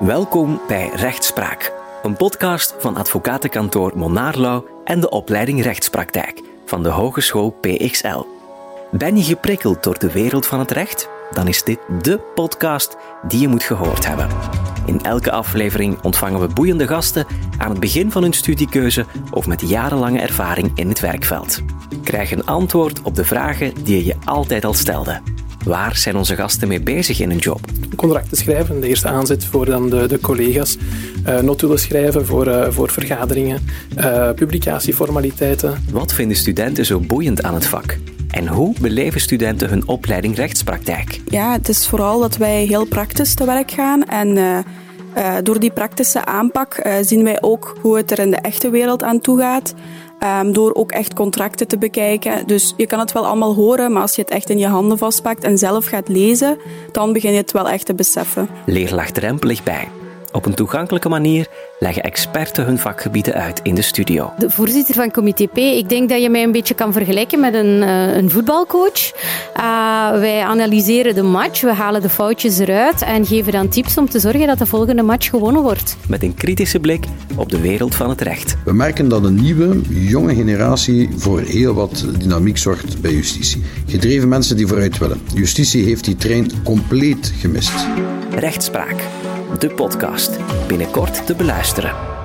Welkom bij Rechtspraak, een podcast van advocatenkantoor Monarlau en de opleiding Rechtspraktijk van de Hogeschool PXL. Ben je geprikkeld door de wereld van het recht? Dan is dit de podcast die je moet gehoord hebben. In elke aflevering ontvangen we boeiende gasten aan het begin van hun studiekeuze of met jarenlange ervaring in het werkveld. Krijg een antwoord op de vragen die je je altijd al stelde. Waar zijn onze gasten mee bezig in hun job? Contracten schrijven, de eerste aanzet voor dan de, de collega's. Uh, notulen schrijven voor, uh, voor vergaderingen. Uh, publicatieformaliteiten. Wat vinden studenten zo boeiend aan het vak? En hoe beleven studenten hun opleiding rechtspraktijk? Ja, het is vooral dat wij heel praktisch te werk gaan en uh, door die praktische aanpak uh, zien wij ook hoe het er in de echte wereld aan toe gaat. Um, door ook echt contracten te bekijken. Dus je kan het wel allemaal horen, maar als je het echt in je handen vastpakt en zelf gaat lezen, dan begin je het wel echt te beseffen. Leer laagdrempelig bij. Op een toegankelijke manier leggen experten hun vakgebieden uit in de studio. De voorzitter van Comité P, ik denk dat je mij een beetje kan vergelijken met een, uh, een voetbalcoach. Uh, wij analyseren de match, we halen de foutjes eruit en geven dan tips om te zorgen dat de volgende match gewonnen wordt. Met een kritische blik op de wereld van het recht. We merken dat een nieuwe, jonge generatie voor heel wat dynamiek zorgt bij justitie. Gedreven mensen die vooruit willen. Justitie heeft die trein compleet gemist. Rechtspraak de podcast. Binnenkort te beluisteren.